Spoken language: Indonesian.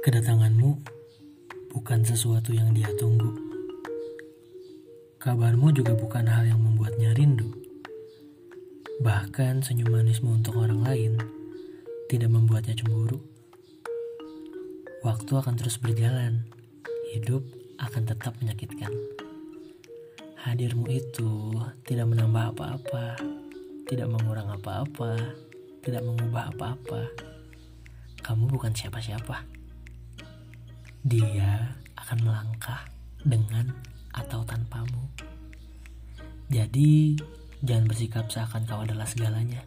Kedatanganmu bukan sesuatu yang dia tunggu. Kabarmu juga bukan hal yang membuatnya rindu. Bahkan senyum manismu untuk orang lain tidak membuatnya cemburu. Waktu akan terus berjalan, hidup akan tetap menyakitkan. Hadirmu itu tidak menambah apa-apa, tidak mengurang apa-apa, tidak mengubah apa-apa. Kamu bukan siapa-siapa. Dia akan melangkah dengan atau tanpamu. Jadi, jangan bersikap seakan kau adalah segalanya.